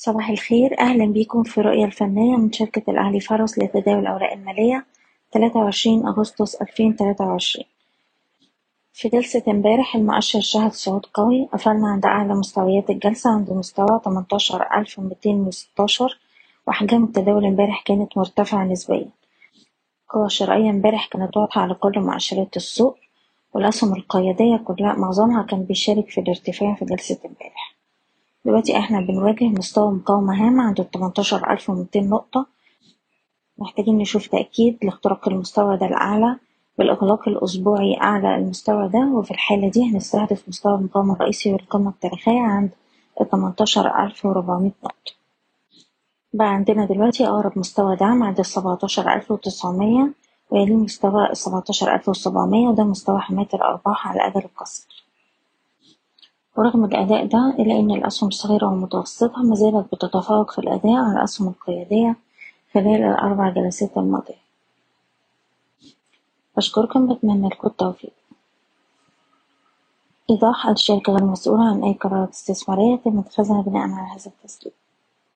صباح الخير. أهلا بيكم في رؤية الفنية من شركة الأهلي فرس لتداول الأوراق المالية 23 أغسطس 2023 في جلسة امبارح المؤشر شهد صعود قوي. قفلنا عند أعلى مستويات الجلسة عند مستوى 18216 وأحجام التداول امبارح كانت مرتفعة نسبيا. القوى الشرائية امبارح كانت واضحة على كل مؤشرات السوق. والأسهم القيادية كلها معظمها كان بيشارك في الارتفاع في جلسة امبارح. دلوقتي إحنا بنواجه مستوى مقاومة هام عند ألف ومتين نقطة. محتاجين نشوف تأكيد لاختراق المستوى ده الأعلى بالإغلاق الأسبوعي أعلى المستوى ده وفي الحالة دي هنستهدف مستوى المقاومة الرئيسي والقمة التاريخية عند ألف وربعمية نقطة. بقى عندنا دلوقتي أقرب مستوى دعم عند ألف وتسعمية ويليه مستوى ألف وسبعمية وده مستوى حماية الأرباح على أجل القصير ورغم الأداء ده إلا إن الأسهم الصغيرة والمتوسطة مازالت بتتفوق في الأداء على الأسهم القيادية خلال الأربع جلسات الماضية. بشكركم بتمنى لكم التوفيق. إيضاح الشركة غير مسؤولة عن أي قرارات استثمارية يتم اتخاذها بناء على هذا التسجيل